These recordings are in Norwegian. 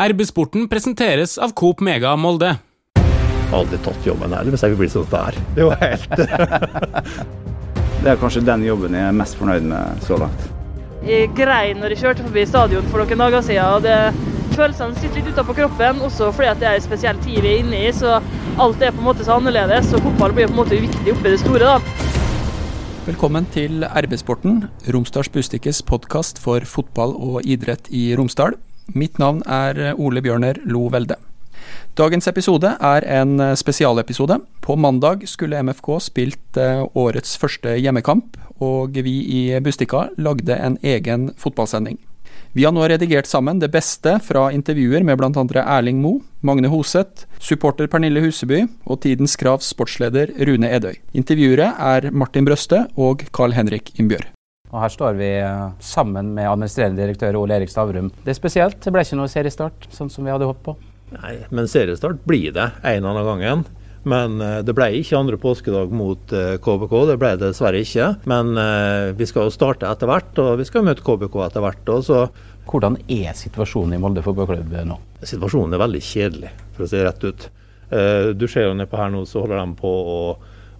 RB-sporten presenteres av Coop Mega Molde. Aldri tatt jobben her hvis jeg vil bli sånn der. Det er helt Det er kanskje den jobben jeg er mest fornøyd med så langt. Jeg grein når jeg kjørte forbi stadion for noen dager siden. og det Følelsene sitter litt utapå kroppen, også fordi at det er en spesiell tid vi er inne i. Så alt er på en måte så annerledes, og fotball blir på en måte uviktig oppi det store. da. Velkommen til RB-sporten, Romsdals Bustikkes podkast for fotball og idrett i Romsdal. Mitt navn er Ole Bjørner Lo Velde. Dagens episode er en spesialepisode. På mandag skulle MFK spilt eh, årets første hjemmekamp, og vi i Bustika lagde en egen fotballsending. Vi har nå redigert sammen det beste fra intervjuer med bl.a. Erling Moe, Magne Hoseth, supporter Pernille Huseby og Tidens Kravs sportsleder Rune Edøy. Intervjuere er Martin Brøste og Carl Henrik Innbjørg. Og Her står vi eh, sammen med administrerende direktør Ole Erik Stavrum. Det er spesielt, det ble ikke noe seriestart, sånn som vi hadde håpet på. Nei, men seriestart blir det en eller annen gang. Men eh, det ble ikke andre påskedag mot KBK, det ble det dessverre ikke. Men eh, vi skal jo starte etter hvert, og vi skal møte KBK etter hvert. Også. Hvordan er situasjonen i Molde fotballklubb nå? situasjonen er veldig kjedelig, for å si det rett ut. Du ser jo nedpå her nå, så holder de på å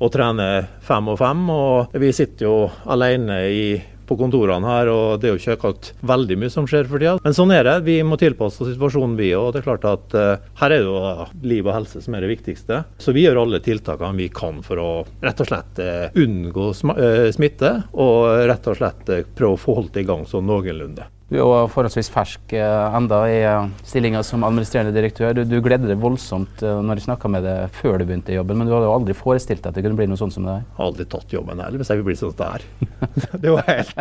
og trene fem og fem. Og vi sitter jo alene i, på kontorene her, og det er jo ikke akkurat veldig mye som skjer for tida. Men sånn er det. Vi må tilpasse oss situasjonen, vi òg. Det er klart at uh, her er det jo liv og helse som er det viktigste. Så vi gjør alle tiltakene vi kan for å rett og slett uh, unngå uh, smitte, og rett og slett prøve å få holdt i gang sånn noenlunde. Du er forholdsvis fersk eh, enda i eh, stillinga som administrerende direktør. Du, du gledde deg voldsomt eh, når du snakka med deg før du begynte i jobben, men du hadde jo aldri forestilt deg at det kunne bli noe sånt som det her? Aldri tatt jobben heller, hvis jeg vil bli sånn som det er. det var helt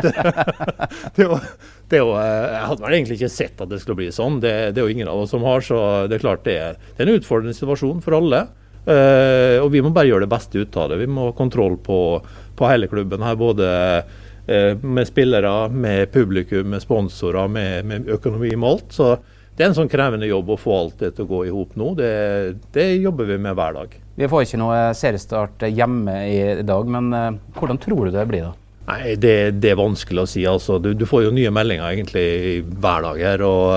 det var, det var, Jeg hadde vel egentlig ikke sett at det skulle bli sånn. Det, det er jo ingen av oss som har, så det er klart det er, det er en utfordrende situasjon for alle. Og vi må bare gjøre det beste ut av det. Vi må ha kontroll på, på hele klubben her. både med spillere, med publikum, med sponsorer, med, med økonomi med alt. Så det er en sånn krevende jobb å få alt det til å gå i hop nå. Det, det, jobber vi med hver dag. Vi får ikke noe seriestart hjemme i dag, men hvordan tror du det blir da? Nei, Det, det er vanskelig å si. altså. Du, du, får jo nye meldinger egentlig hver dag her. og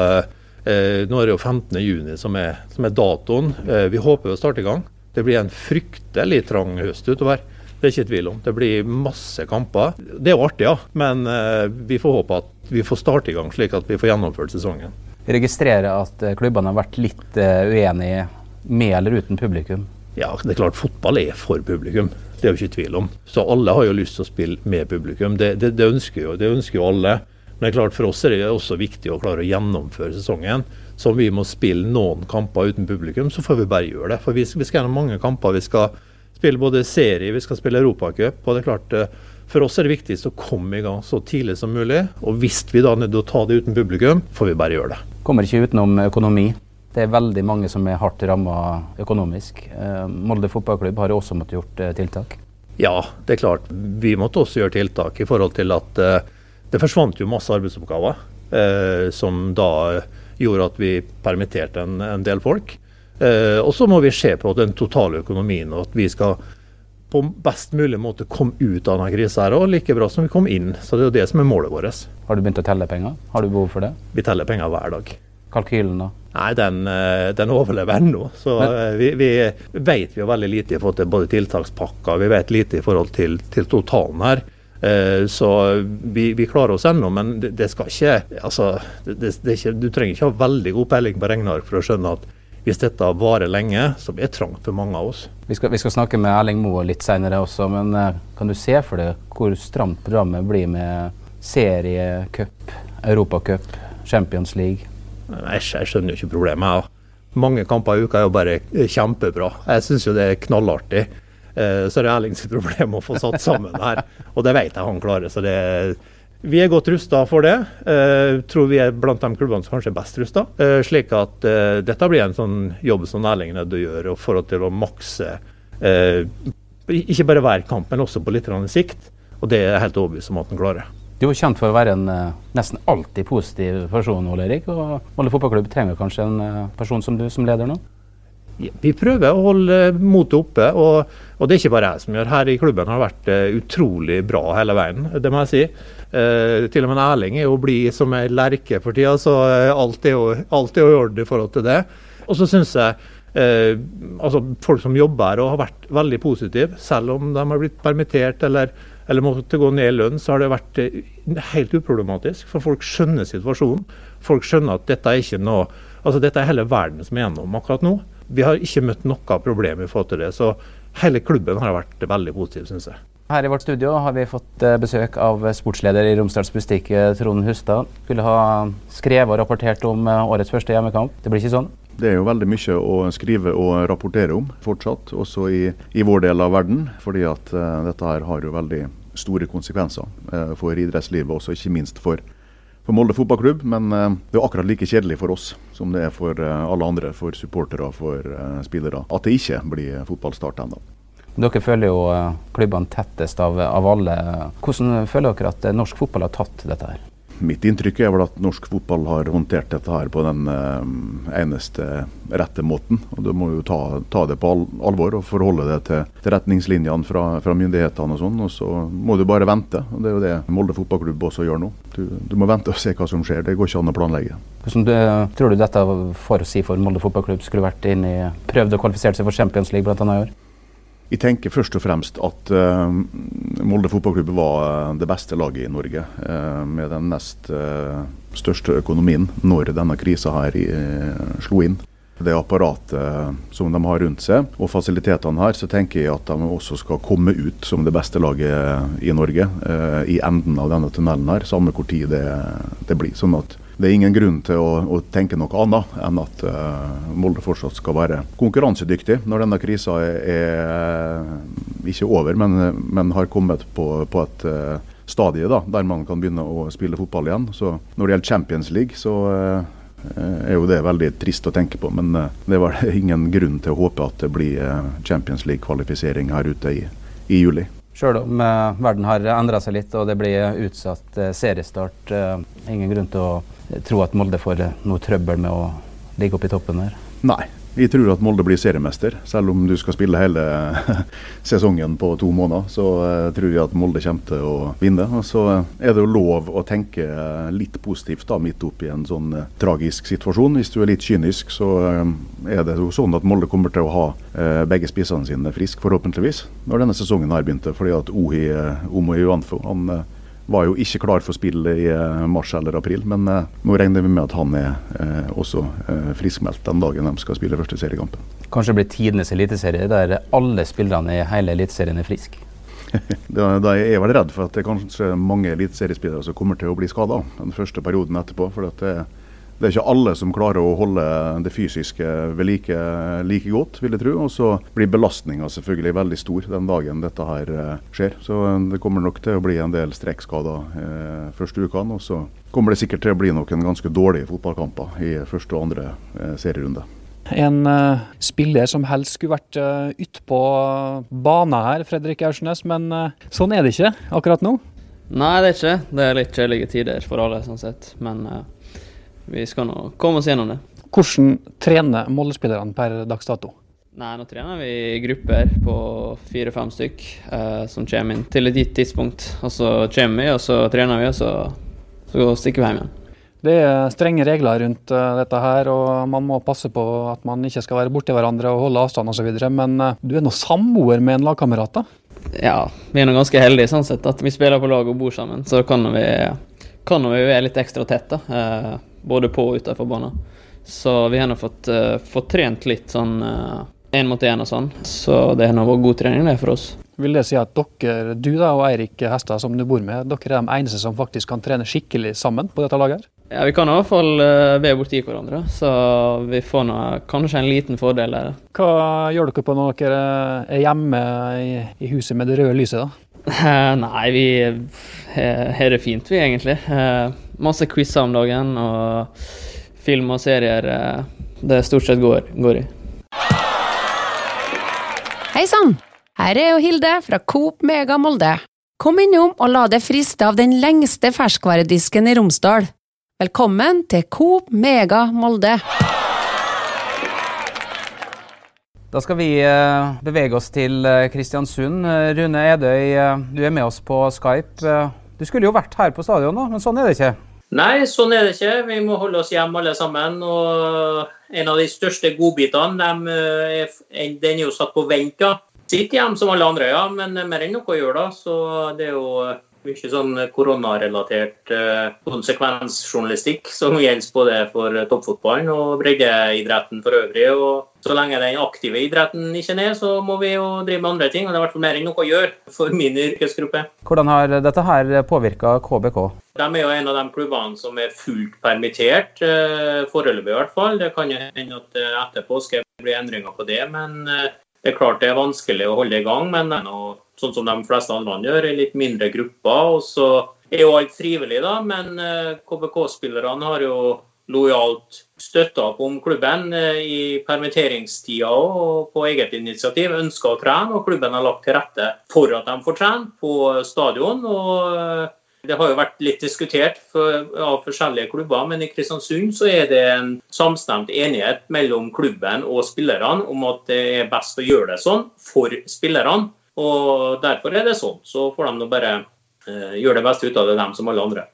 eh, Nå er det jo 15.6 som, som er datoen. Eh, vi håper å starte i gang. Det blir en fryktelig trang høst utover. Det er ikke tvil om. Det blir masse kamper. Det er jo artig, ja. Men uh, vi får håpe at vi får starte i gang, slik at vi får gjennomført sesongen. Vi registrerer at klubbene har vært litt uh, uenige med eller uten publikum. Ja, det er klart fotball er for publikum. Det er jo ikke tvil om. Så alle har jo lyst til å spille med publikum. Det, det, det, ønsker, jo, det ønsker jo alle. Men det er klart for oss er det også viktig å klare å gjennomføre sesongen. Så om vi må spille noen kamper uten publikum, så får vi bare gjøre det. For vi, vi skal gjennom mange kamper. Vi skal spille både serie, vi skal spille Europacup. Og det er klart, for oss er det viktigst å komme i gang så tidlig som mulig. Og hvis vi da er nødt til å ta det uten publikum, får vi bare gjøre det. Kommer ikke utenom økonomi. Det er veldig mange som er hardt ramma økonomisk. Molde fotballklubb har også måttet gjort tiltak. Ja, det er klart. Vi måtte også gjøre tiltak i forhold til at det forsvant jo masse arbeidsoppgaver. som da gjorde at vi permitterte en, en del folk. Eh, og så må vi se på den totale økonomien, og at vi skal på best mulig måte komme ut av denne krisa her, og like bra som vi kom inn. Så det er jo det som er målet vårt. Har du begynt å telle penger? Har du behov for det? Vi teller penger hver dag. Kalkylen, da? Nei, den, den overlever ennå. Så Men, vi, vi, vet vi jo veldig lite i forhold til både tiltakspakker, vi vet lite i forhold til, til totalen her. Så vi, vi, klarer oss ennå, men det, det skal ikke altså, det, det ikke, Du trenger ikke ha veldig god peiling på regneark for å skjønne at hvis dette varer lenge, så blir det trangt for mange av oss. Vi skal, vi skal snakke med Erling Moe litt senere også, men uh, kan du se for deg hvor stramt programmet blir med seriecup, europacup, Champions League? Jeg, jeg skjønner jo ikke problemet. Mange kamper i uka er jo bare kjempebra. Jeg syns jo det er knallartig. Uh, så er det Erlings problem å få satt sammen her, og det vet jeg han klarer. så det er vi er godt rusta for det. Uh, tror vi er blant de klubbene som kanskje er best rusta. Uh, slik at uh, dette blir en sånn jobb som Erling er nødt til å gjøre for til å makse ikke bare hver kamp, men også på litt sikt. Og det er jeg helt overbevist om at han klarer. Du er kjent for å være en nesten alltid positiv person, Ole Erik. Og Molde fotballklubb trenger kanskje en person som du som leder nå? Vi prøver å holde motet oppe, og, og, det er ikke bare jeg som gjør. Her i klubben har det vært uh, utrolig bra hele veien, det må jeg si. Uh, til og med Erling er jo blid som ei lerke for tida, så uh, alt er jo alt er i orden i forhold til det. Og så syns jeg altså folk som jobber her og har vært veldig positive, selv om de har blitt permittert eller, eller måtte gå ned i lønn, så har det vært helt uproblematisk. For folk skjønner situasjonen. Folk skjønner at dette er ikke noe Altså dette er hele verden som er gjennom akkurat nå. Vi har ikke møtt noe problem i forhold til det. Så hele klubben har vært veldig positiv, syns jeg. Her i vårt studio har vi fått eh, besøk av sportsleder i Romsdals Bustikk, eh, Trond Hustad. Skulle ha skrevet og rapportert om eh, årets første hjemmekamp. Det blir ikke sånn? Det er jo veldig mye å skrive og rapportere om fortsatt, også i, i vår del av verden. Fordi at uh, dette her har jo veldig store konsekvenser uh, for idrettslivet, også ikke minst for for Molde fotballklubb, men eh, det er akkurat like kjedelig for oss som det er for eh, alle andre, for supportere og for eh, spillere, at det ikke blir fotballstart ennå. Dere følger jo klubbene tettest av, av alle. Hvordan føler dere at norsk fotball har tatt dette her? Mitt inntrykk er vel at norsk fotball har håndtert dette her på den uh, eneste rette måten. og Du må jo ta, ta, det på alvor og forholde det til, til retningslinjene fra, fra, myndighetene. og sånn, og Så må du bare vente. og Det er jo det Molde fotballklubb også gjør nå. Du, du, må vente og se hva som skjer. Det går ikke an å planlegge. Hvordan du, tror du dette for å si for Molde fotballklubb skulle vært inn i, prøvd å kvalifisere seg for Champions League bl.a. i år? Vi tenker først og fremst at uh, Molde fotballklubb var eh, det beste laget i Norge. Uh, med den nest uh, største økonomien når denne krisa her slo inn. Det apparatet som de har rundt seg og fasilitetene her, så tenker jeg at de også skal komme ut som det beste laget i Norge i enden av denne tunnelen her, samme hvor tid det, det blir. Sånn at det er ingen grunn til å, å tenke noe annet enn at uh, Molde fortsatt skal være konkurransedyktig når denne krisa er, er ikke over, men, men, har kommet på, på et uh, stadie da, der man kan begynne å spille fotball igjen. Så Når det gjelder Champions League, så uh, er jo det veldig trist å tenke på. Men det var ingen grunn til å håpe at det blir Champions League-kvalifisering her ute i, i juli. Sjøl om verden har endra seg litt og det blir utsatt seriestart, ingen grunn til å tro at Molde får noe trøbbel med å ligge oppe i toppen der? Nei, jeg tror at Molde blir seriemester. Selv om du skal spille hele sesongen på to måneder, så uh, tror jeg at Molde kommer til å vinne. Og så er det jo lov å tenke litt positivt da, midt oppi en sånn tragisk situasjon. Hvis du er litt kynisk, så er det jo sånn at Molde kommer til å ha begge spissene sine friske, forhåpentligvis, når denne sesongen har begynt. Fordi at Ohi Omo Juanfo var jo ikke klar for spill i eh, mars eller april, men eh, nå regner vi med at han er eh, også friskmeldt den dagen de skal spille første seriekampen. Kanskje det blir tidenes eliteserie der alle spillerne i hele eliteserien er friske? da, da er jeg vel redd for at det er kanskje mange eliteseriespillere som kommer til å bli skada den første perioden etterpå. for at det er det er ikke alle som klarer å holde det fysiske ved like, like godt, vil jeg tro. Og så blir belastninga selvfølgelig veldig stor den dagen dette her eh, skjer. Så eh, det kommer nok til å bli en del strekkskader eh, første ukene. Og så kommer det sikkert til å bli noen ganske dårlige fotballkamper i første og andre eh, serierunde. En uh, spiller som helst skulle vært uh, utpå på banen her, Fredrik Aursnes, men uh, sånn er det ikke akkurat nå? Nei, det er ikke. Det er litt kjedelige tider for alle, sånn sett. Men uh, vi skal nå komme oss gjennom det. Hvordan trener Molde-spillerne per dags dato? Nei, Nå trener vi i grupper på fire-fem stykk eh, som kommer inn til et gitt tidspunkt. Og så kommer vi, og så trener vi, og så, så stikker vi hjem igjen. Det er strenge regler rundt uh, dette her, og man må passe på at man ikke skal være borti hverandre og holde avstand osv. Men uh, du er nå samboer med en lagkamerat, da? Ja, vi er nå ganske heldige sånn sett at vi spiller på lag og bor sammen. Så kan vi, kan vi være litt ekstra tett, da. Både på og utenfor banen. Så vi har nå fått, uh, fått, trent litt sånn én uh, mot én og sånn. Så det har nå vært god trening det for oss. Vil det si at dere, du da og Eirik Hestad som du bor med, dere er de eneste som faktisk kan trene skikkelig sammen på dette laget? Ja, Vi kan i hvert fall uh, være borti hverandre, så vi får nå kanskje en liten fordel der. Hva gjør dere på når dere er hjemme i, i huset med det røde lyset, da? Nei, vi har det fint, vi, egentlig. Masse quizer om dagen og film og serier det stort sett går, går i. Hei sann! Her er jo Hilde fra Coop Mega Molde. Kom innom og la deg friste av den lengste ferskvaredisken i Romsdal. Velkommen til Coop Mega Molde. Da skal vi eh, bevege oss til eh, Kristiansund. Eh, Rune Edøy, du er med oss på Skype. Du skulle jo vært her på stadion, nå, men sånn er det ikke? Nei, sånn er det ikke. Vi må holde oss hjemme alle sammen. Og en av de største godbitene, den er jo satt på vent. da. Sitter hjemme som alle andre, ja, men mer enn noe å gjøre, da. Så det er jo mye sånn koronarelatert eh, konsekvensjournalistikk som gjelder både for toppfotballen og breddeidretten for øvrig. og Så lenge den aktive idretten ikke er ned, så må vi jo drive med andre ting. og Det er i hvert fall mer enn noe å gjøre for min yrkesgruppe. Hvordan har dette her påvirka KBK? De er jo en av de klubbene som er fullt permittert, eh, foreløpig i hvert fall. Det kan jo hende at etterpå skal det bli endringer på det, men eh, det er klart det er vanskelig å holde i gang. men sånn som de fleste andre gjør, i litt mindre grupper. Og så er jo alt frivillig, da, men eh, KBK-spillerne har jo lojalt støtta opp om klubben eh, i permitteringstida og på eget initiativ. Ønsker å trene, og klubben har lagt til rette for at de får trene på stadion. og eh, det har jo vært litt diskutert for, av forskjellige klubber, men i Kristiansund så er det en samstemt enighet mellom klubben og spillerne om at det er best å gjøre det sånn for spillerne. Og Derfor er det sånn. Så får de nå bare eh, gjøre det beste ut av det, dem som alle andre.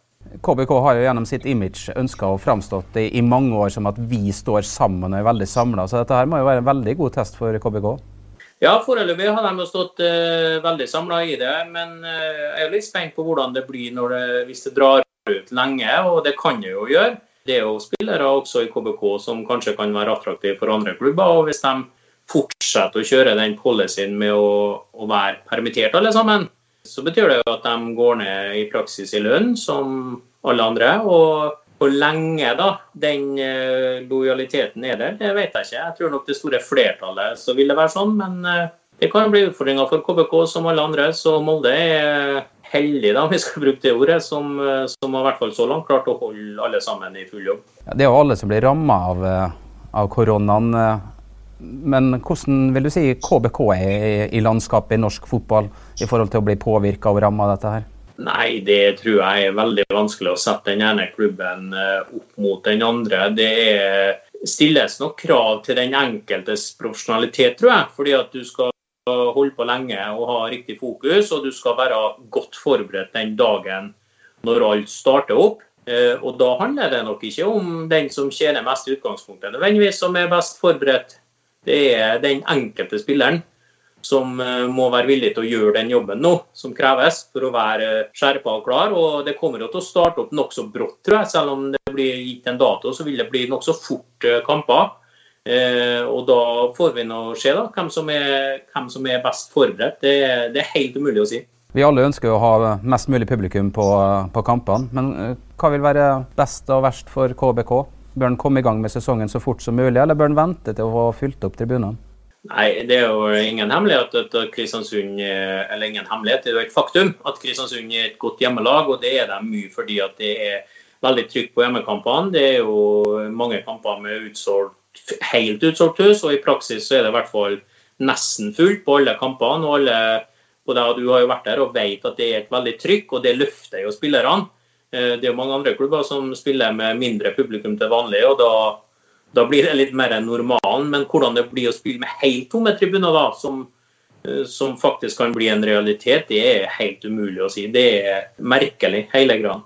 KBK har jo gjennom sitt image ønska og framstått i, i, mange år som at vi står sammen og er veldig samla. Så dette her må jo være en veldig god test for KBK? Ja, foreløpig har de jo stått uh, veldig samla i det. Men uh, jeg er litt spent på hvordan det blir det, hvis det drar ut lenge, og det kan det jo gjøre. Det er jo spillere også i KBK som kanskje kan være attraktive for andre klubber. og Hvis de fortsetter å kjøre den policyen med å, å, være permittert alle sammen, så betyr det jo at de går ned i praksis i lønn som alle andre. Og hvor lenge da den uh, lojaliteten er der, det vet jeg ikke. Jeg tror nok det store flertallet så vil det være sånn, men uh, det kan bli utfordringer for KBK som alle andre. Så Molde er heldig, da, om vi skal bruke det ordet, som, uh, som har i hvert fall så langt klart å holde alle sammen i full jobb. Ja, det er jo alle som blir ramma av, av koronaen. Men hvordan vil du si KBK er i landskapet i norsk fotball i forhold til å bli påvirka og ramma av dette her? Nei, det tror jeg er veldig vanskelig å sette den ene klubben eh, opp mot den andre. Det er, stilles nok krav til den enkeltes profesjonalitet, tror jeg. Fordi at du skal holde på lenge og ha riktig fokus, og du skal være godt forberedt den dagen når alt starter opp. Eh, og da handler det nok ikke om den som tjener mest i utgangspunktet, nødvendigvis som er best forberedt det er den enkelte spilleren som eh, må være villig til å gjøre den jobben nå, som kreves for å være skjerpa og klar. og Det kommer jo til å starte opp nokså brått, tror jeg. Selv om det blir gitt en dato, så vil det bli nokså fort eh, kamper. Eh, og da får vi nå se da, hvem som er, hvem som er best forberedt. Det, det, er helt umulig å si. Vi alle ønsker å ha mest mulig publikum på, på kampene. Men eh, hva vil være best og verst for KBK? Bør han komme i gang med sesongen så fort som mulig, eller bør han vente til å få fylt opp tribunene? Nei, Det er jo ingen hemmelighet at Kristiansund eller ingen hemmelighet, det er jo et faktum at Kristiansund er et godt hjemmelag. og Det er de mye fordi at det er veldig trygt på hjemmekampene. Det er jo mange kamper med utsolgt, helt utsolgt hus, og i praksis så er det i hvert fall nesten fullt på alle kampene. og alle og Du har jo vært der og vet at det er et veldig trykk, og det løfter jo spillerne. Eh, det er jo mange andre klubber som spiller med mindre publikum til vanlig, og da, da blir det litt mer enn normalen. Men hvordan det blir å spille med helt tomme tribuner, da, som, eh, som, faktisk kan bli en realitet, det er helt umulig å si. Det er merkelig, hele greia.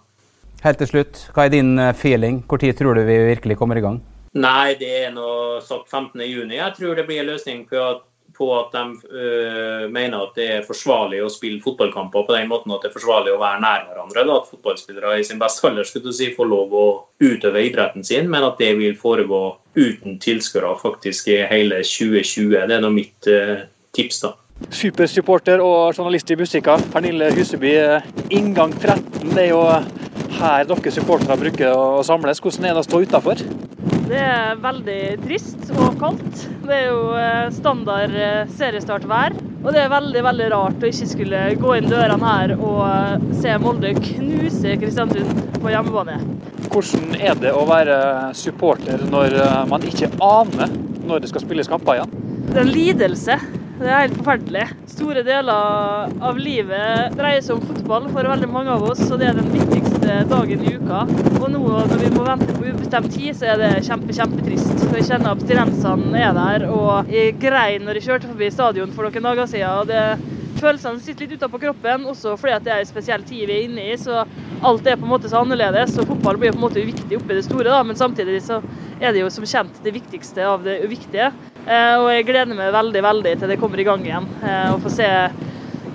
Helt til slutt, hva er din eh, feeling? Når tror du vi virkelig kommer i gang? Nei, det er nå sagt 15.6. Jeg tror det blir en løsning på at på at de uh, mener at det er forsvarlig å spille fotballkamper på den måten at det er forsvarlig å være nær hverandre. Da, at fotballspillere i sin beste alder skulle si, får lov å utøve idretten sin, men at det vil foregå uten tilskuere faktisk i hele 2020. Det er nå mitt uh, tips. da. Supersupporter og journalist i Bussika, Pernille Huseby. Inngang 13, det er jo her dere supportere bruker å samles. Hvordan er det å stå utafor? Det er veldig trist og kaldt. Det er jo eh, standard eh, seriestartvær. Og det er veldig veldig rart å ikke skulle gå inn dørene her og eh, se Molde knuse Kristiansund på hjemmebane. Hvordan er det å være supporter når man ikke aner når det skal spilles kamper igjen? Det er en lidelse. Det er helt forferdelig. Store deler av livet dreier seg om fotball for veldig mange av oss, og det er den viktigste siste dagen i uka. Og nå når vi må vente på ubestemt tid, så er det kjempe, kjempetrist. For jeg kjenner abstinensene er der, og jeg grein når jeg kjørte forbi stadion for noen dager siden. og det Følelsene sitter litt utapå kroppen, også fordi at det er en spesiell tid vi er inne i. Så alt er på en måte så annerledes, og fotball blir på en måte uviktig oppi det store. da, Men samtidig så er det jo som kjent det viktigste av det uviktige. Eh, og jeg gleder meg veldig, veldig til det kommer i gang igjen. Eh, og få se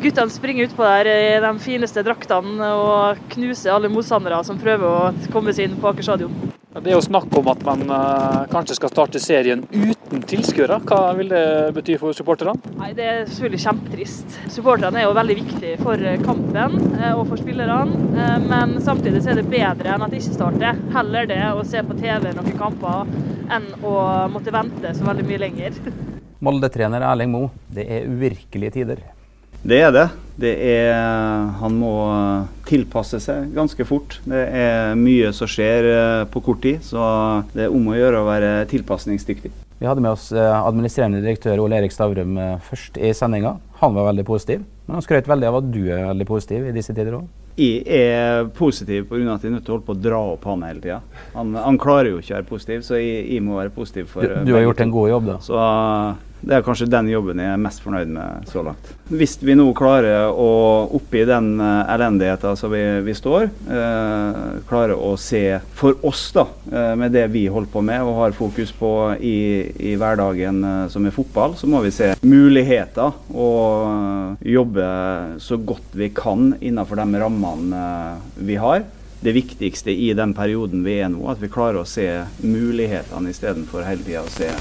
guttene springer utpå der i de fineste draktene og knuser alle motstandere som prøver å komme seg inn på Aker stadion. Det er jo snakk om at man uh, kanskje skal starte serien uten tilskuere. Hva vil det bety for supporterne? Nei, Det er selvfølgelig kjempetrist. Supporterne er jo veldig viktige for kampen uh, og for spillerne. Men samtidig så er det bedre enn at det ikke starter. Heller det å se på TV noen kamper enn å måtte vente så veldig mye lenger. Molde-trener Erling Moe, det er uvirkelige tider. Det er det. det er, han må tilpasse seg ganske fort. Det er mye som skjer eh, på kort tid, så det er om å gjøre å være tilpasningsdyktig. Vi hadde med oss eh, administrerende direktør Ole Erik Stavrum eh, først i sendinga. Han var veldig positiv, men han skrøt veldig av at du er veldig positiv i disse tider òg. Jeg er positiv pga. at jeg er nødt til å holde på å dra opp han hele tida. Han, han, klarer jo ikke å være positiv, så jeg, jeg må være positiv. for Du, du har gjort en god jobb, da? Så det er kanskje den jobben jeg er mest fornøyd med så langt. Hvis vi nå klarer å, oppi den uh, elendigheten som vi, vi står, eh, klarer å se for oss, da, eh, med det vi holder på med og har fokus på i, i hverdagen som er fotball, så må vi se muligheter og jobbe så godt vi kan innenfor de rammene vi har det viktigste i den perioden vi er nå, at vi klarer å se mulighetene istedenfor hele tida å se.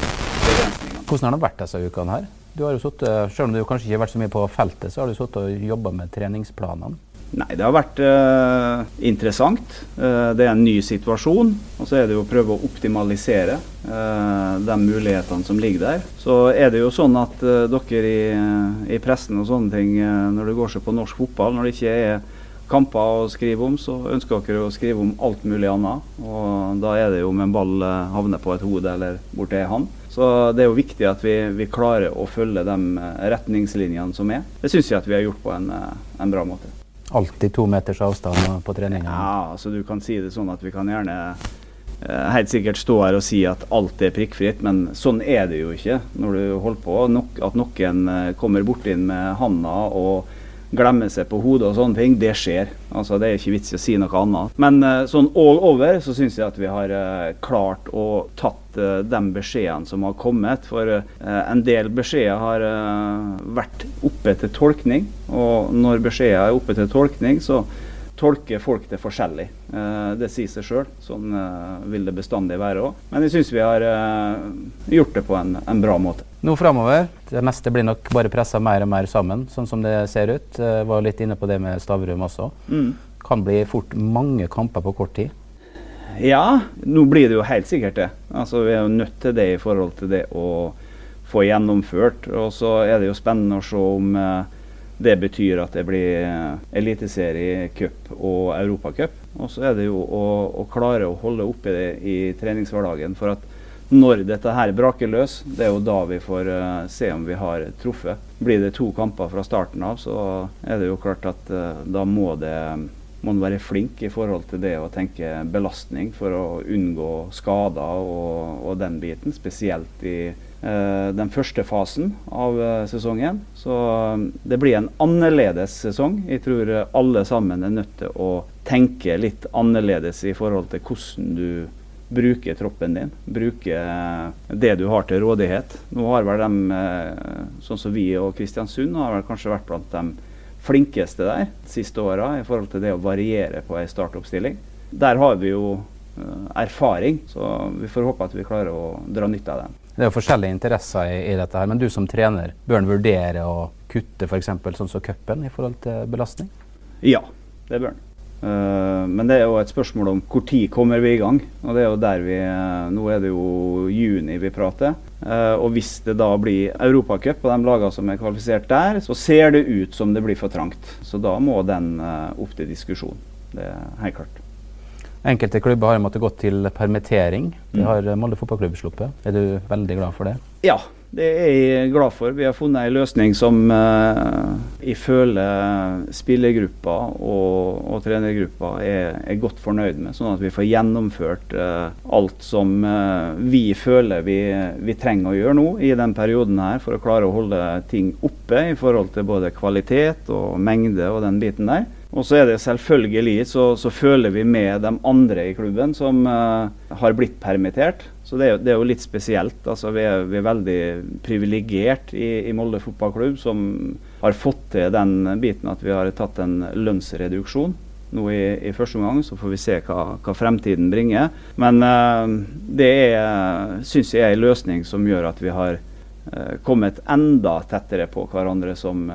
Hvordan har det vært disse ukene her? Du har jo suttet, Selv om du kanskje ikke har vært så mye på feltet, så har du sittet og jobba med treningsplanene. Nei, det har vært eh, interessant. Eh, det er en ny situasjon. Og så er det jo å prøve å optimalisere eh, de mulighetene som ligger der. Så er det jo sånn at dere i, i, pressen og sånne ting, når det går seg på norsk fotball, når det ikke er kamper å skrive om, så ønsker dere å skrive om alt mulig annet. Og da er det jo om en ball eh, havner på et hode eller borti ei hand. Så det er jo viktig at vi, vi, klarer å følge de eh, retningslinjene som er. Det syns jeg at vi har gjort på en, eh, en bra måte. Alltid to meters avstand på treninga? Ja, altså du kan si det sånn at vi kan gjerne helt sikkert stå her og si at alt er prikkfritt, men sånn er det jo ikke når du holder på. at noen kommer borti med handa og glemmer seg på hodet og sånne ting, det skjer. Altså, det er ikke vits i å si noe annet. Men sånn all over så syns jeg at vi har klart å tatt de beskjedene som har kommet. For en del beskjeder har vært oppe til tolkning, og når beskjeder er oppe til tolkning, så tolker folk det forskjellig. det sier seg sjøl. Sånn vil det bestandig være òg. Men jeg syns vi har gjort det på en, en bra måte. Nå framover, det meste blir nok bare pressa mer og mer sammen, sånn som det ser ut. Jeg var litt inne på det med Stavrum også. Mm. Kan bli fort mange kamper på kort tid. Ja, nå blir det jo helt sikkert det. Altså, Vi er jo nødt til det i forhold til det å få gjennomført. Og så er det jo spennende å se om eh, det betyr at det blir eliteseriecup eliteserie, og europacup. Og så er det jo å, å klare å holde oppe det i treningshverdagen. for at når dette her braker løs, det er jo da vi får uh, se om vi har truffet. Blir det to kamper fra starten av, så er det jo klart at da må det må man være flink i forhold til det å tenke belastning for å unngå skader og, og den biten. Spesielt i eh, den første fasen av sesongen. Så det blir en annerledes sesong. Jeg tror alle sammen er nødt til å tenke litt annerledes i forhold til hvordan du bruke troppen din. Bruke eh, det du har til rådighet. Nå har vel de, eh, sånn som vi og Kristiansund, har vel kanskje vært blant de flinkeste der de siste åra i forhold til det å variere på ei startoppstilling. Der har vi jo eh, erfaring, så vi får håpe at vi klarer å dra nytte av den. Det er jo forskjellige interesser i, i dette her, men du som trener, bør en vurdere å kutte f.eks. sånn som cupen i forhold til belastning? Ja, det bør en. Uh, men det er jo et spørsmål om tid kommer vi i gang. Og det er jo der vi uh, Nå er det jo juni vi prater. Uh, og hvis det da blir Europacup og de lagene som er kvalifisert der, så ser det ut som det blir for trangt. Så da må den opp til diskusjon. Det er helt klart. Enkelte klubber har måttet gå til permittering. Det mm. har Molde fotballklubb sluppet. Er du veldig glad for det? Ja, Det er jeg glad for. Vi har funnet en løsning som uh, jeg føler spillergruppa og, og trenergruppa er, er, godt fornøyd med. Sånn at vi får gjennomført uh, alt som uh, vi føler vi, vi, trenger å gjøre nå i den perioden her for å klare å holde ting oppe i forhold til både kvalitet og mengde og den biten der. Og så er det selvfølgelig så, så, føler vi med de andre i klubben som har blitt permittert. Så det er, det er, jo litt spesielt. Altså, vi, er, vi er veldig privilegert i, i, Molde fotballklubb som har fått til den biten at vi har tatt en lønnsreduksjon nå i, i første omgang. Så får vi se hva, hva fremtiden bringer. Men uh, det syns jeg er en løsning som gjør at vi har uh, kommet enda tettere på hverandre som,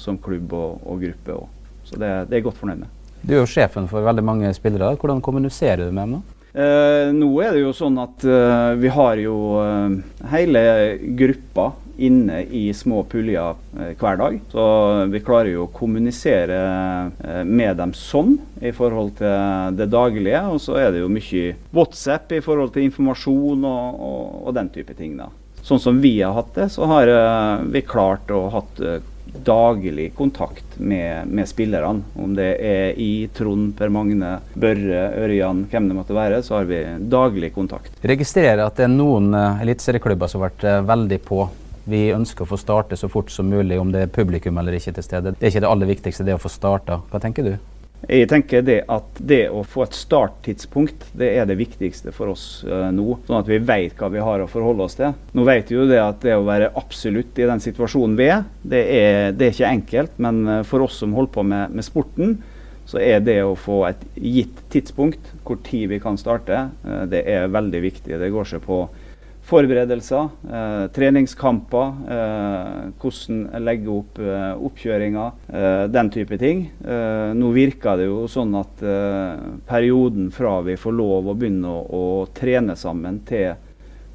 som klubb og, og gruppe. Også. Så det, det er jeg godt fornøyd med. Du er jo sjefen for veldig mange spillere. Hvordan kommuniserer du med dem nå? Eh, nå er det jo sånn at eh, vi har jo eh, hele gruppa inne i små puljer uh, hver dag. Så vi klarer jo å kommunisere med dem sånn i forhold til det daglige. Og så er det jo mye WhatsApp i forhold til informasjon og, og, og den type ting. da. Sånn som vi har hatt det, så har vi klart å hatt daglig kontakt med, med, spillerne. Om det er i Trond, Per Magne, Børre, Ørjan, hvem det måtte være, så har vi daglig kontakt. Jeg registrerer at det er noen uh, eliteserieklubber som har vært uh, veldig på. Vi ønsker å få starte så fort som mulig, om det er publikum eller ikke til stede. Det er ikke det aller viktigste, det å få starta. Hva tenker du? Jeg tenker det at det å få et starttidspunkt, det er det viktigste for oss uh, nå. Sånn at vi vet hva vi har å forholde oss til. Nå vet vi jo det at det å være absolutt i den situasjonen vi er, det er, det er ikke enkelt. Men uh, for oss som holder på med, med, sporten, så er det å få et gitt tidspunkt, hvor tid vi kan starte, uh, det er veldig viktig. Det går seg på forberedelser, eh, treningskamper, eh, hvordan legge opp eh, oppkjøringa, eh, den type ting. Eh, nå virker det jo sånn at eh, perioden fra vi får lov å begynne å, å trene sammen til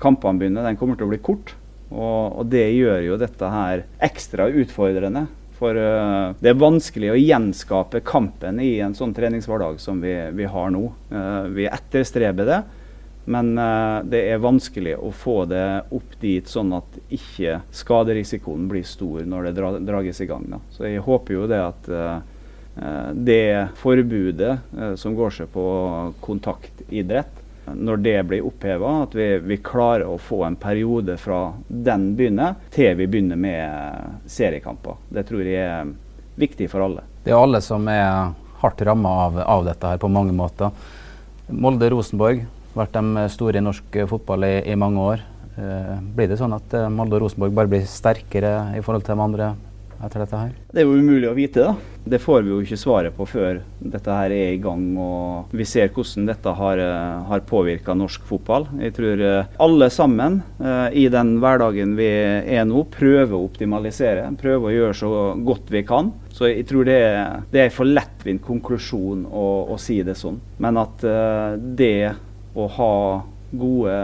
kampene begynner, den kommer til å bli kort. Og, og det gjør jo dette her ekstra utfordrende. For uh, det er vanskelig å gjenskape kampen i en sånn treningshverdag som vi, vi har nå. Uh, vi etterstreber det. Men uh, det er vanskelig å få det opp dit sånn at ikke skaderisikoen blir stor når det dra drages i gang. Da. Så jeg håper jo det at uh, det forbudet uh, som går seg på kontaktidrett, når det blir oppheva, at vi, vi, klarer å få en periode fra den begynner til vi begynner med seriekamper. Det tror jeg er viktig for alle. Det er alle som er hardt ramma av, av, dette her på mange måter. Molde-Rosenborg vært de store i norsk fotball i, i mange år. Eh, blir det sånn at eh, Molde og Rosenborg bare blir sterkere i forhold til de andre etter dette her? Det er jo umulig å vite, da. Det får vi jo ikke svaret på før dette her er i gang og vi ser hvordan dette har, eh, har påvirka norsk fotball. Jeg tror alle sammen i den hverdagen vi er nå, prøver å optimalisere. Prøver å gjøre så godt vi kan. Så jeg tror det er, det er for lettvint konklusjon å, å, si det sånn. Men at det å ha gode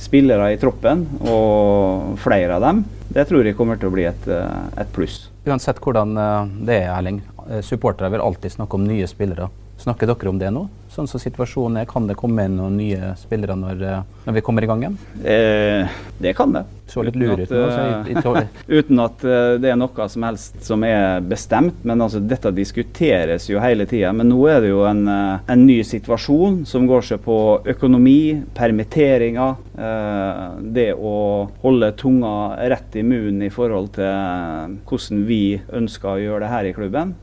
spillere i troppen, og flere av dem, det tror jeg kommer til å bli et, et pluss. Uansett hvordan eh, det er, Erling. Eh, supportere vil alltid snakke om nye spillere. Snakker dere om det nå? Sånn som situasjonen er, Kan det komme inn noen nye spillere når, eh, når vi kommer i gang igjen? Eh, det kan det. Så litt lur ut nå. Uh, uten at uh, det er noe som helst som er bestemt. Men altså, dette diskuteres jo hele tida. Men nå er det jo en, uh, en, ny situasjon som går seg på økonomi, permitteringer. det å holde tunga rett i munnen i forhold til hvordan vi ønsker å gjøre det her i klubben.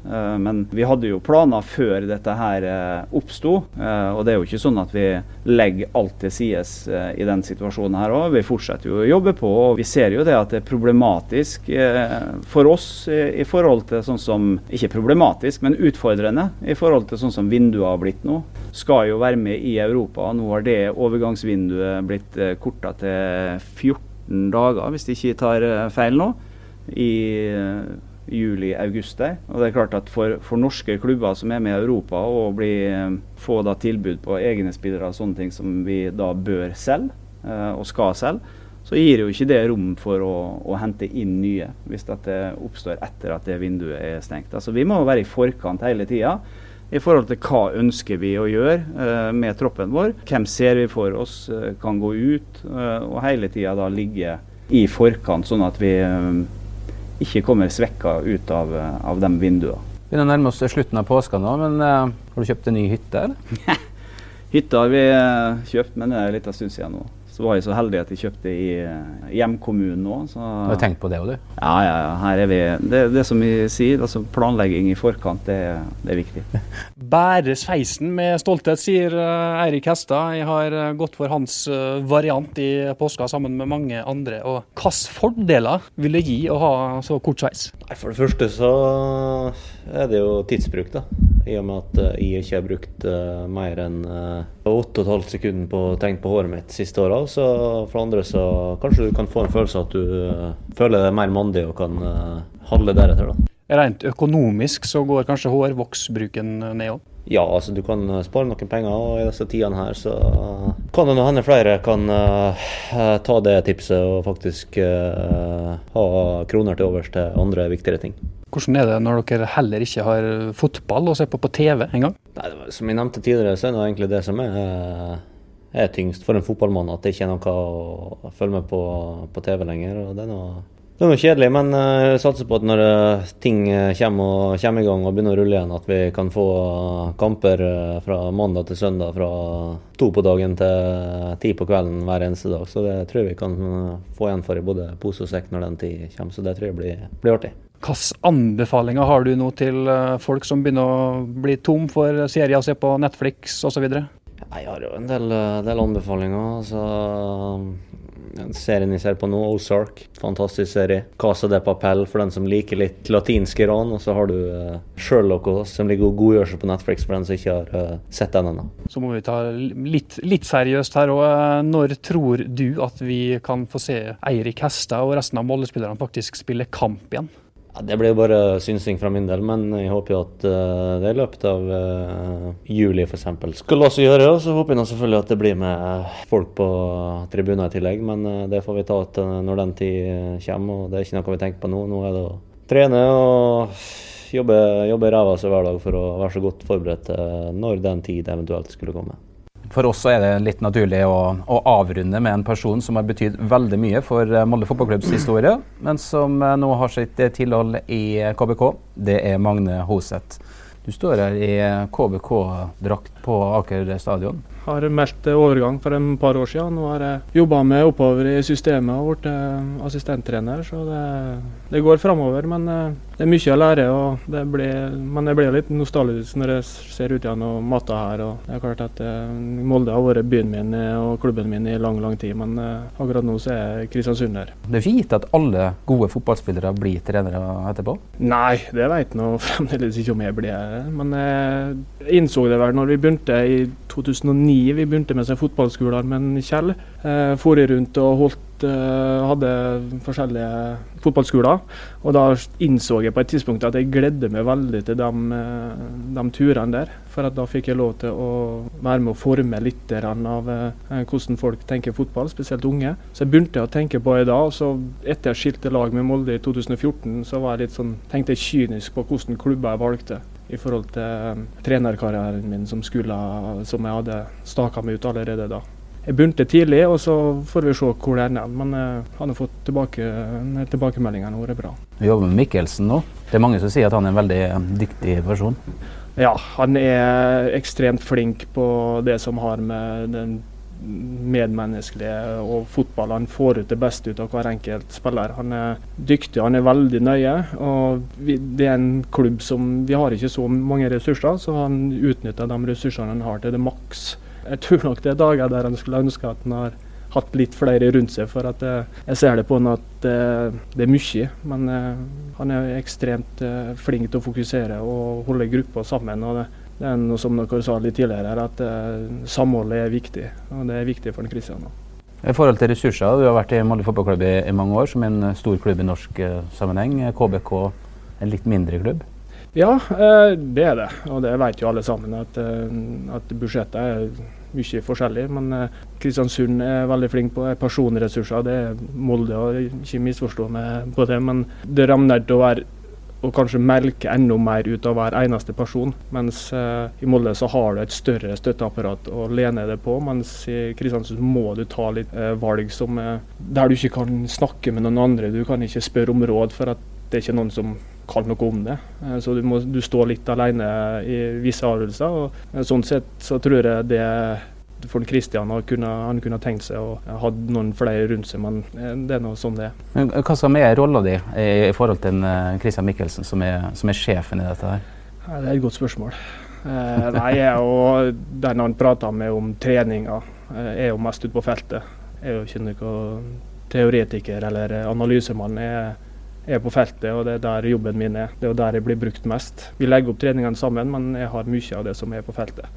men vi hadde jo planer før dette her oppsto. Eh, og det er jo ikke sånn at vi legger alt til sides eh, i den situasjonen her òg. Vi fortsetter jo å jobbe på, og vi ser jo det at det er problematisk eh, for oss i forhold til sånn som Ikke problematisk, men utfordrende i forhold til sånn som vinduet har blitt nå. Skal jo være med i Europa. Nå har det overgangsvinduet blitt korta til 14 dager, hvis de ikke tar feil nå. I juli-august der. Og det er klart at for, for, norske klubber som er med i Europa bli, eh, få da tilbud på egne spillere og sånne ting som vi da bør selge, eh, og skal selge, så gir jo ikke det rom for å, å hente inn nye, hvis det oppstår etter at det vinduet er stengt. Altså Vi må være i forkant hele tida i forhold til hva ønsker vi å gjøre uh, med troppen vår. Hvem ser vi for oss uh, kan gå ut, uh, og hele tida da ligge i forkant, sånn at vi ikke kommer svekka ut av, av de vinduene. Vi begynner å nærme oss slutten av påska nå, men uh, har du kjøpt en ny hytte, eller? Hytta har vi kjøpt, men det er en liten stund siden nå. Så var jeg så heldig at jeg kjøpte i eh, hjemkommunen nå. Så, du har tenkt på det òg, du? Ja, ja, ja. Her er vi. Det, det som vi sier, altså planlegging i forkant, det, det er viktig. Bære sveisen med stolthet, sier eh, Eirik Hestad. Jeg har eh, gått for hans variant i påska sammen med mange andre. Og hvilke fordeler vil det gi å ha så kort sveis? For det første så er det jo tidsbruk, da. I og med at jeg ikke har brukt mer enn 8,5 sekunder på å tenke på håret mitt siste åra. Så for andre så kanskje du kan få en følelse av at du uh, føler deg mer mandig og kan uh, handle deretter. da. Rent økonomisk så går kanskje hårvoksbruken ned òg? Ja, altså du kan eh, spare noen penger, og i disse tidene her så kan det hende flere kan uh, ta det tipset og faktisk ha kroner til overs til andre viktigere ting. Hvordan er det når dere heller ikke har fotball å se på på TV engang? Som jeg nevnte tidligere, så er det egentlig det som er er tyngst for en fotballmann at det ikke er noe å følge med på på TV lenger. og Det er noe, det er noe kjedelig, men eh, jeg satser på at når eh, ting eh, kommer, kommer i gang og begynner å rulle igjen, at vi kan få kamper fra mandag til søndag fra to på dagen til ti på kvelden hver eneste dag. Så det tror jeg vi kan få igjen for i både pose og sekk når den tid kommer. Så det tror jeg blir, blir artig. Hvilke anbefalinger har du nå til folk som begynner å bli tom for serier å se på Netflix osv.? Jeg har jo en del, eh, del anbefalinger. Altså, serien jeg ser på nå, Ozark. Fantastisk serie. Casa de Papel for den som liker litt latinsk Iran. Og så har du uh, Sherlock også, som ligger og godgjør seg på Netflix for den som ikke har sett den ennå. Så må vi ta litt, litt seriøst her òg. Når tror du at vi kan få se Eirik Hestad og resten av Molde-spillerne faktisk spille kamp igjen? Ja, det blir bare synsing fra min del, men jeg håper jo at uh, det i løpet av uh, juli f.eks. skal også gjøre. Og så håper jeg selvfølgelig at det blir med folk på tribuner i tillegg, men det får vi ta til når den tid kommer. og Det er ikke noe vi tenker på nå. Nå er det å trene og jobbe, jobbe ræva seg hver dag for å være så godt forberedt når den tid eventuelt skulle komme. For oss er det litt naturlig å, å, avrunde med en person som har betydd veldig mye for eh, Molde fotballklubbs historie, men som eh, nå har sitt eh, tilhold i KBK. Det er Magne Hoseth. Du står her i KBK-drakt på Aker stadion har meldt overgang for en par år siden. Nå har jeg jobba med oppover i systemet og blitt assistenttrener, så det, det går framover. Men det er mye å lære. og det blir, Men jeg blir litt nostalgisk når jeg ser ut igjen og matta her. og det er klart at eh, Molde har vært byen min og klubben min i lang lang tid, men akkurat nå så er Kristiansund der. Det er ikke gitt at alle gode fotballspillere blir trenere etterpå? Nei, det vet jeg fremdeles ikke om jeg blir. Men jeg innså det vel når vi begynte i 2009 vi begynte med seg fotballskoler, men Kjell eh, for rundt og holdt, eh, hadde forskjellige fotballskoler. Og da innså jeg på et tidspunkt at jeg gledde meg veldig til de, eh, de turene der. For da fikk jeg lov til å være med å forme litt av eh, hvordan folk tenker fotball, spesielt unge. Så jeg begynte å tenke på det da. og så Etter jeg skilte lag med Molde i 2014, så var jeg litt sånn, tenkte jeg kynisk på hvilke klubber jeg valgte i forhold til trenerkarrieren min som, skulle, som jeg hadde staka meg ut allerede da. Jeg begynte tidlig, og så får vi se hvor det ender. Men uh, han har fått tilbake, tilbakemeldingene har vært bra. Du jobber med Mikkelsen nå. Det er mange som sier at han er en veldig um, dyktig person? Ja, han er ekstremt flink på det som har med den medmenneskelige og fotball. Han får ut det beste ut av hver enkelt spiller. Han er dyktig, han er veldig nøye. og vi, Det er en klubb som Vi har ikke så mange ressurser, så han utnytter de ressursene han har til det maks. Jeg tror nok det er dager der han skulle ønske at han har hatt litt flere rundt seg. For at jeg, eh, jeg ser det på han at det, eh, det er mye. Men uh, han er ekstremt flink til å fokusere og holde gruppa sammen. og det det er noe som dere sa litt tidligere, at samholdet er viktig. Og det er viktig for Kristian. I forhold til ressurser, Du har vært i Molde fotballklubb i, i, mange år, som en eh, stor klubb i norsk sammenheng. KBK en litt mindre klubb? Ja, det er det. Og det vet jo alle sammen, at, at budsjettet er mye forskjellig. Men Kristiansund er veldig flink på personressurser. Det er Molde, og ikke misforstå meg på det. Men det rammer til å være og kanskje melke enda mer ut av hver eneste person. Mens eh, i Molde så har du et større støtteapparat å lene deg på, mens i Kristiansund må du ta litt eh, valg som, eh, der du ikke kan snakke med noen andre. Du kan ikke spørre om råd, for at det er ikke noen som kan noe om det. Eh, så du, må, du står litt alene i visse avgjørelser. og eh, Sånn sett så tror jeg det for Kristian han kunne, han kunne tenkt seg å ha noen flere rundt seg, men eh, det er noe sånn det er. Men Hva som er rolla di i, forhold til Kristian Mikkelsen, som er, som er, sjefen i dette her? Det er et godt spørsmål. Eh, nei, jeg og den han prater med om treninga, er jo mest ute på feltet. Jeg er jo ikke noen teoretiker eller analysemann. Jeg er på feltet, og det er der jobben min er. Det er der jeg blir brukt mest. Vi legger opp treningene sammen, men jeg har mye av det som er på feltet.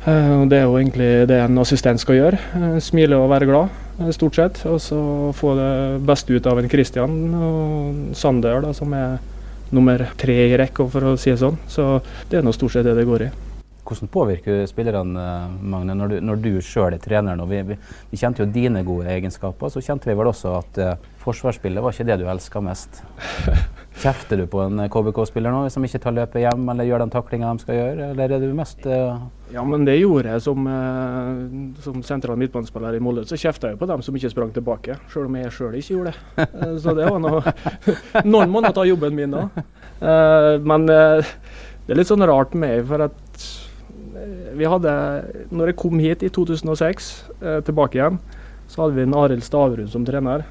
Uh, det er jo egentlig det en assistent skal gjøre. Uh, smile og være glad, uh, stort sett. Og så få det beste ut av en Christian og Sander, da, som er nummer tre i rekka, for å si det sånn. Så det er nå stort sett det det går i. Hvordan påvirker spillerne, Magne, når du, når du sjøl er trener nå? Vi, vi, vi, kjente jo dine gode egenskaper, så kjente vi vel også at forsvarsspillet var ikke det du elska mest. Kjefter du på en KBK-spiller nå hvis de ikke tar løpet hjem eller gjør den taklinga de skal gjøre, eller er du mest uh... Ja, men det gjorde jeg som, uh, som sentral midtbanespiller i Molde. Så kjefta jeg på dem som ikke sprang tilbake, selv om jeg sjøl ikke gjorde det. Uh, så det var noe Noen må ta jobben min da. men det er litt sånn rart med meg, for at vi hadde Når jeg kom hit i 2006, tilbake igjen, så hadde vi en Arild Staverud som trener.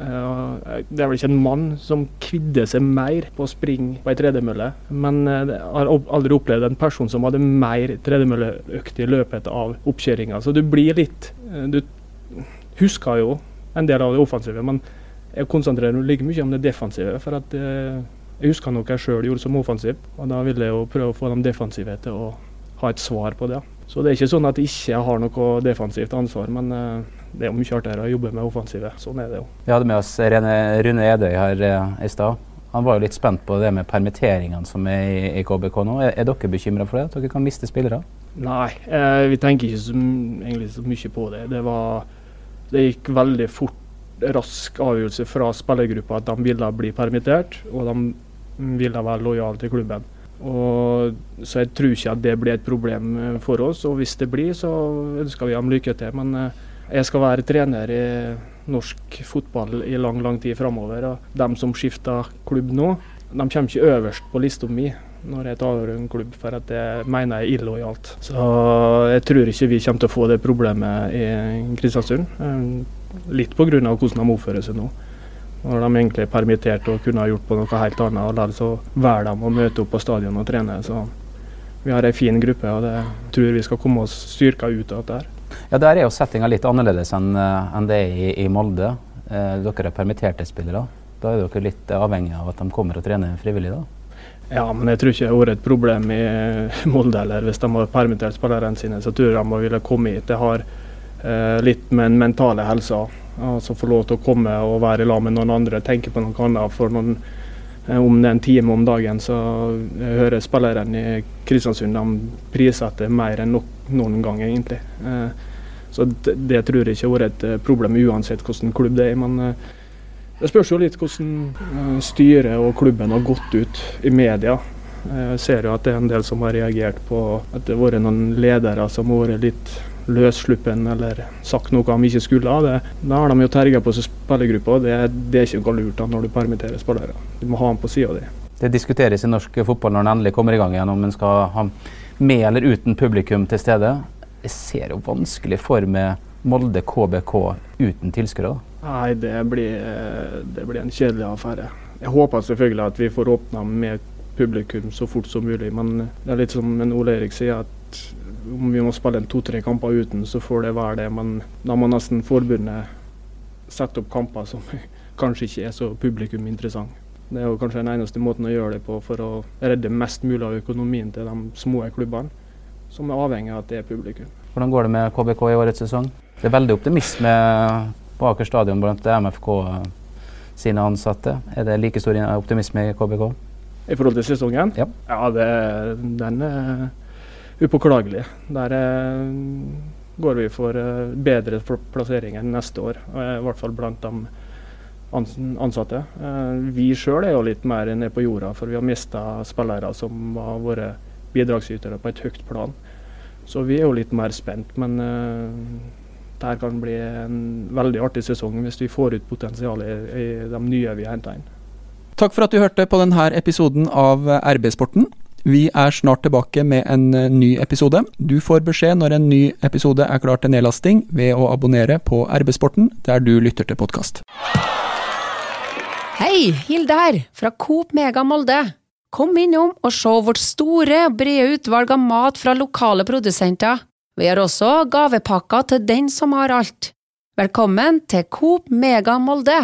Eh, det er vel ikke en mann som kvidde seg mer på å springe på ei tredemølle, men eh, jeg har aldri opplevd en person som hadde mer tredemølleøkt i løpet av oppkjøringa. Så du blir litt eh, Du husker jo en del av det offensive, men jeg konsentrerer meg like mye om det defensive. For at jeg husker noe jeg sjøl gjorde som offensiv, og da ville jeg jo prøve å få de defensive til å ha et svar på det. Så det er ikke sånn at jeg ikke har noe defensivt ansvar, men det er mye artigere å jobbe med offensive. Sånn er det jo. Vi hadde med oss Rene, Rune Edøy her eh, i stad. Han var jo litt spent på det med permitteringene som er i, i KBK nå. Er, er dere bekymra for det? At dere kan miste spillere? Nei, eh, vi tenker ikke så, egentlig så mye på det. Det, var, det gikk veldig fort, rask avgjørelse fra spillergruppa at de ville bli permittert, og de ville være lojale til klubben. Og, så jeg tror ikke at det blir et problem for oss. Og hvis det blir, så ønsker vi ham lykke til. Men eh, jeg skal være trener i norsk fotball i lang lang tid framover. Og de som skifter klubb nå, de kommer ikke øverst på lista mi når jeg tar over en klubb, for at det mener jeg er illojalt. Så jeg tror ikke vi kommer til å få det problemet i Kristiansund. Eh, litt pga. hvordan de oppfører seg nå. Når de egentlig er permittert og kunne ha gjort på noe helt annet, og lar så velger de å møte opp på stadion og trene. Så vi har ei en fin gruppe, og det tror vi skal komme oss styrka ut av dette. Ja, Der er jo settinga litt annerledes enn eh, en det er i, i Molde. Eh, dere er permitterte spillere. Da er dere litt avhengig av at de kommer og trener frivillig? da? Ja, men jeg tror ikke det har vært et problem i Molde eller hvis de har permittert spillerne sine. Så tror jeg de ville komme hit. Det har eh, litt med den mentale helsa. Altså få lov til å komme og være i med noen andre, tenke på noe annet for noen eh, om det er en time om dagen, så hører spillerne i Kristiansund de prissetter mer enn noen gang, egentlig. Eh, så det, det, tror jeg ikke har vært et eh, problem uansett hvilken klubb det er. Men det spørs jo litt hvordan styret og klubben har gått ut i media. Jeg ser jo at det er en del som har reagert på at det har vært noen ledere som har vært litt løssluppen eller sagt noe de ikke skulle. Det, da har de jo terga på seg spillergruppa. Det, det er ikke noe lurt da når du permitterer spillere. Du må ha dem på sida di. Det diskuteres i norsk fotball når den endelig kommer i gang igjen, om en skal ha med eller uten publikum til stede jeg ser jo vanskelig for meg Molde KBK uten tilskuere. Nei, det blir, det blir, en kjedelig affære. Jeg håper selvfølgelig at vi får åpna med publikum så fort som mulig, men det er litt som Ole Erik sier, at om vi må spille to-tre kamper uten, så får det være det. Men da må nesten forbundet sette opp kamper som kanskje ikke er så publikuminteressante. Det er jo kanskje den eneste måten å gjøre det på for å redde mest mulig av økonomien til de små klubbene som er avhengig av at det er publikum. Hvordan går det med KBK i årets sesong? Det er veldig optimisme på Aker stadion blant MFK sine ansatte. Er det like stor optimisme i KBK? I forhold til sesongen? Ja, ja det, den er upåklagelig. Der er, går vi for eh, bedre plasseringer neste år. I hvert fall blant de ansatte. Vi sjøl er jo litt mer nede på jorda, for vi har mista spillere som har vært bidragsytere på et høyt plan. Så vi er jo litt mer spent. Men dette kan bli en veldig artig sesong hvis vi får ut potensialet i de nye vi har henta inn. Takk for at du hørte på denne episoden av RB-sporten. Vi er snart tilbake med en ny episode. Du får beskjed når en ny episode er klar til nedlasting ved å abonnere på RB-sporten der du lytter til podkast. Hei, Hilde her, fra Coop Mega Molde. Kom innom og se vårt store, brede utvalg av mat fra lokale produsenter. Vi har også gavepakker til den som har alt. Velkommen til Coop Mega Molde!